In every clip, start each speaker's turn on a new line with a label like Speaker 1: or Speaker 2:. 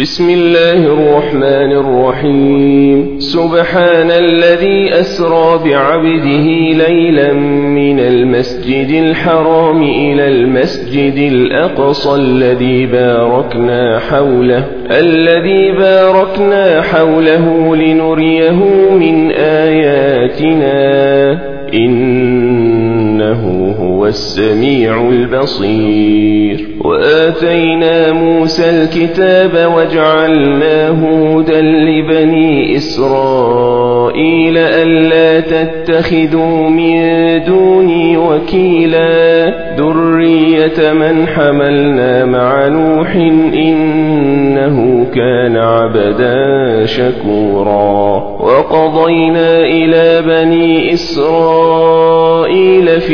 Speaker 1: بسم الله الرحمن الرحيم. سبحان الذي أسرى بعبده ليلا من المسجد الحرام إلى المسجد الأقصى الذي باركنا حوله. الذي باركنا حوله لنريه من آياتنا. إنه هو السميع البصير. وآتينا موسى الكتاب وجعلناه هدى لبني إسرائيل ألا تتخذوا من دوني وكيلا. ذرية من حملنا مع نوح إنه كان عبدا شكورا. وقضينا إلى بني إسرائيل في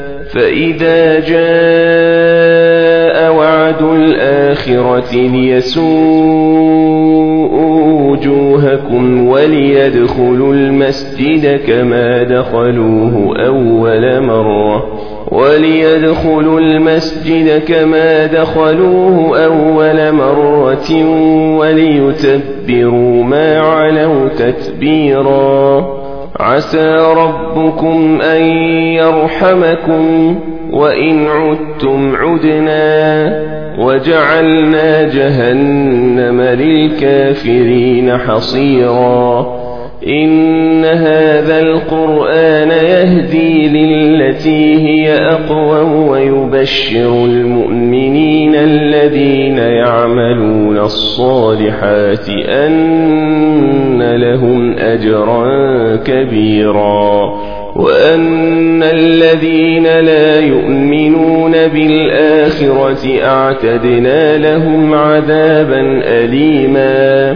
Speaker 1: فإذا جاء وعد الآخرة ليسوءوا وجوهكم وليدخلوا المسجد كما دخلوه أول مرة. وليدخلوا المسجد كما دخلوه أول مرة وليتبروا ما علوا تتبيرا. عسى ربكم أن يرحمكم وإن عدتم عدنا وجعلنا جهنم للكافرين حصيرا إن هذا القرآن يهدي للتي هي أقوى ويبشر المؤمنين الذين يعملون الصالحات أن لهم أجرا كبيرا وأن الذين لا يؤمنون بالآخرة أعتدنا لهم عذابا أليما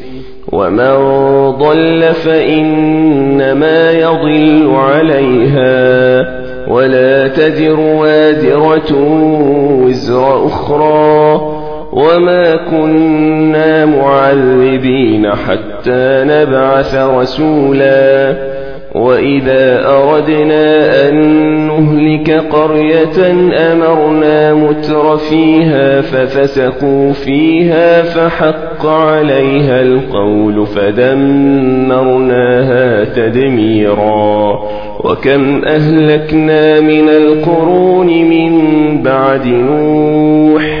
Speaker 1: ومن ضل فإنما يضل عليها ولا تزر وازرة وزر أخرى وما كنا معذبين حتى نبعث رسولا وإذا أردنا أن نهلك قرية أمرنا متر فيها ففسقوا فيها فحق عليها القول فدمرناها تدميرا وكم أهلكنا من القرون من بعد نوح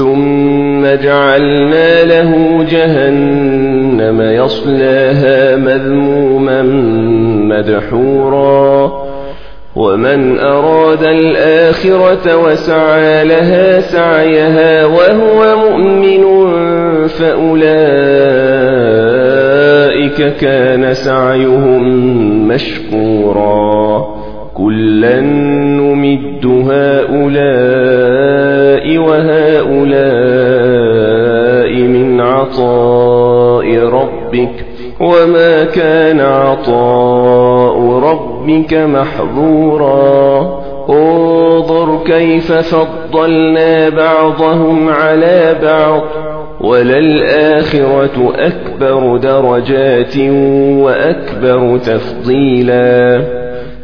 Speaker 1: ثم جعلنا له جهنم يصلاها مذموما مدحورا. ومن أراد الآخرة وسعى لها سعيها وهو مؤمن فأولئك كان سعيهم مشكورا. كلا نمد هؤلاء وهؤلاء من عطاء ربك وما كان عطاء ربك محظورا انظر كيف فضلنا بعضهم على بعض وللآخرة أكبر درجات وأكبر تفضيلا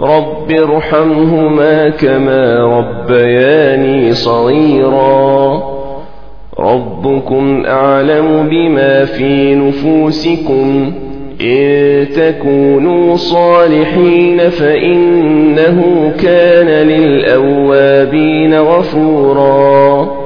Speaker 1: رب ارحمهما كما ربياني صغيرا. ربكم أعلم بما في نفوسكم. إن تكونوا صالحين فإنه كان للأوابين غفورا.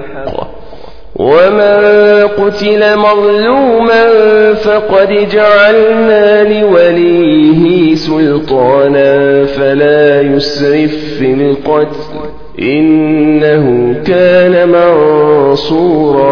Speaker 1: ومن قتل مظلوما فقد جعلنا لوليه سلطانا فلا يسرف في القتل إنه كان منصورا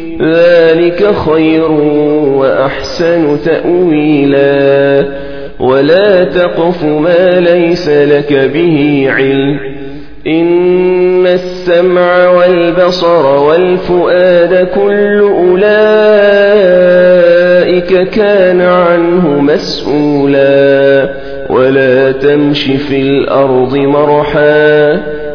Speaker 1: ذلك خير وأحسن تأويلا. ولا تقف ما ليس لك به علم. إن السمع والبصر والفؤاد كل أولئك كان عنه مسؤولا. ولا تمش في الأرض مرحا.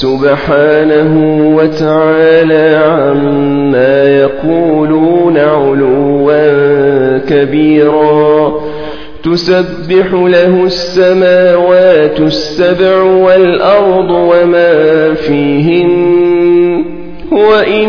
Speaker 1: سبحانه وتعالى عما يقولون علوا كبيرا. تسبح له السماوات السبع والأرض وما فيهن. وإن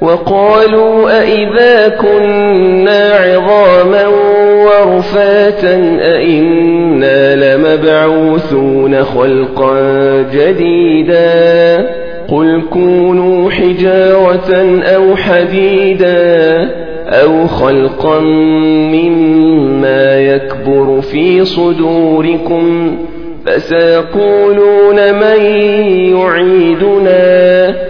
Speaker 1: وقالوا أئذا كنا عظاما ورفاتا أئنا لمبعوثون خلقا جديدا قل كونوا حجارة أو حديدا أو خلقا مما يكبر في صدوركم فسيقولون من يعيدنا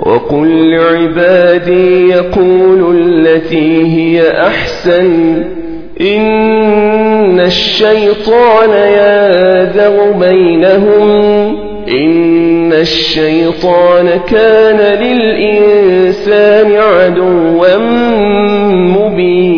Speaker 1: وقل لعبادي يقول التي هي أحسن. إن الشيطان ياذغ بينهم. إن الشيطان كان للإنسان عدوا مبينا.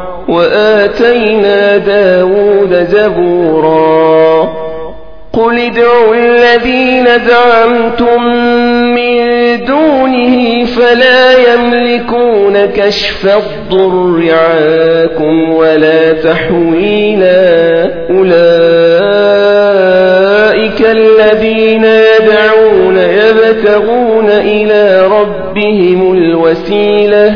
Speaker 1: وآتينا داود زبورا. قل ادعوا الذين زعمتم من دونه فلا يملكون كشف الضر عنكم ولا تحويلا. أولئك الذين يدعون يبتغون إلى ربهم الوسيلة.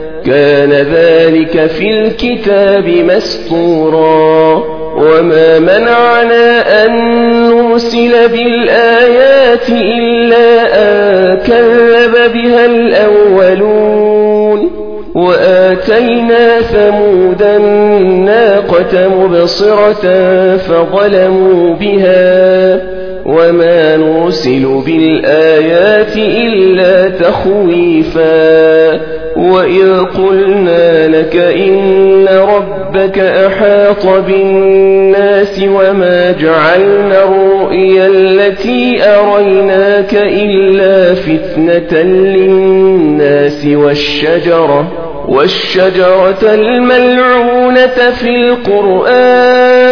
Speaker 1: كان ذلك في الكتاب مسطورا وما منعنا أن نرسل بالآيات إلا أن كذب بها الأولون وآتينا ثمود الناقة مبصرة فظلموا بها وما نرسل بالآيات إلا تخويفا وإذ قلنا لك إن ربك أحاط بالناس وما جعلنا الرؤيا التي أريناك إلا فتنة للناس والشجرة والشجرة الملعونة في القرآن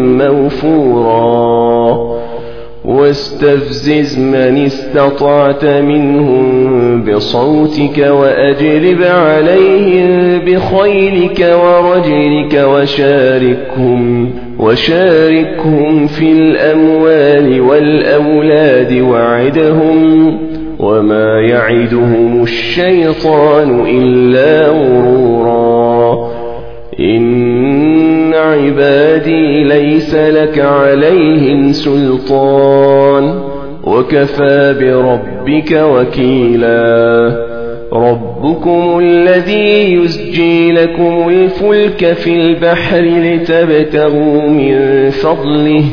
Speaker 1: موفورا. واستفزز من استطعت منهم بصوتك وأجلب عليهم بخيلك ورجلك وشاركهم وشاركهم في الأموال والأولاد وعدهم وما يعدهم الشيطان إلا غرورا. عبادي ليس لك عليهم سلطان وكفى بربك وكيلا ربكم الذي يسجي لكم الفلك في البحر لتبتغوا من فضله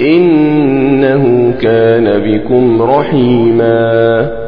Speaker 1: إنه كان بكم رحيما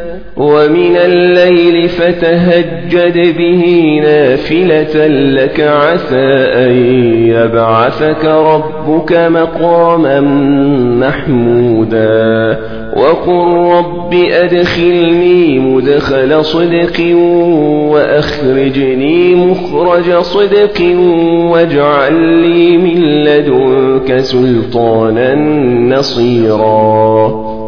Speaker 1: ومن الليل فتهجد به نافلة لك عسى أن يبعثك ربك مقاما محمودا وقل رب أدخلني مدخل صدق وأخرجني مخرج صدق واجعل لي من لدنك سلطانا نصيرا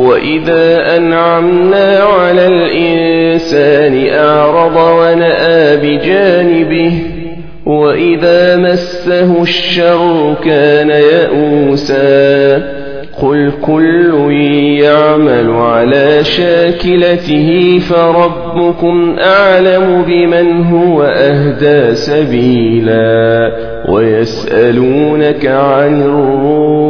Speaker 1: وإذا أنعمنا على الإنسان أعرض ونأى بجانبه وإذا مسه الشر كان يئوسا قل كل يعمل على شاكلته فربكم أعلم بمن هو أهدى سبيلا ويسألونك عن الروح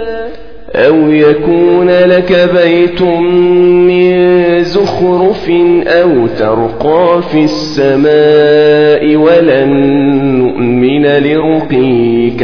Speaker 1: أو يكون لك بيت من زخرف أو ترقى في السماء ولن نؤمن لرقيك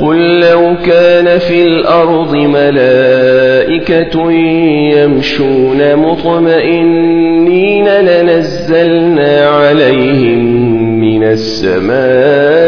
Speaker 1: قل لو كان في الأرض ملائكة يمشون مطمئنين لنزلنا عليهم من السماء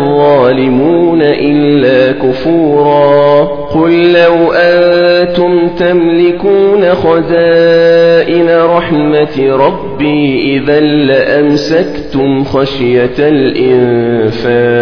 Speaker 1: الظالمون إلا كفورا قل لو أنتم تملكون خزائن رحمة ربي إذا لأمسكتم خشية الإنفاق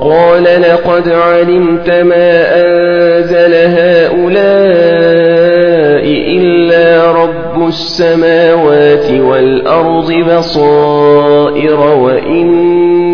Speaker 1: قال لقد علمت ما أنزل هؤلاء إلا رب السماوات والأرض بصائر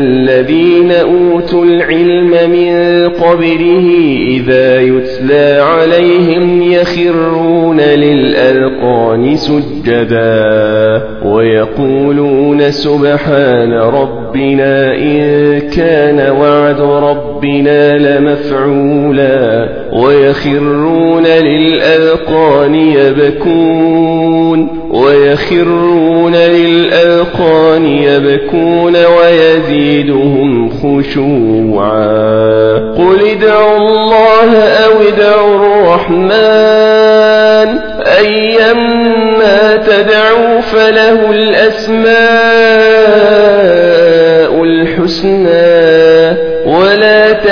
Speaker 1: الذين أوتوا العلم من قبله إذا يتلى عليهم يخرون للأذقان سجدا ويقولون سبحان ربنا إن كان وعد ربنا لمفعولا ويخرون للأذقان يبكون ويخرون للأذقان يبكون ويزيدهم خشوعا. قل ادعوا الله أو ادعوا الرحمن. أيما تدعوا فله الأسماء الحسنى.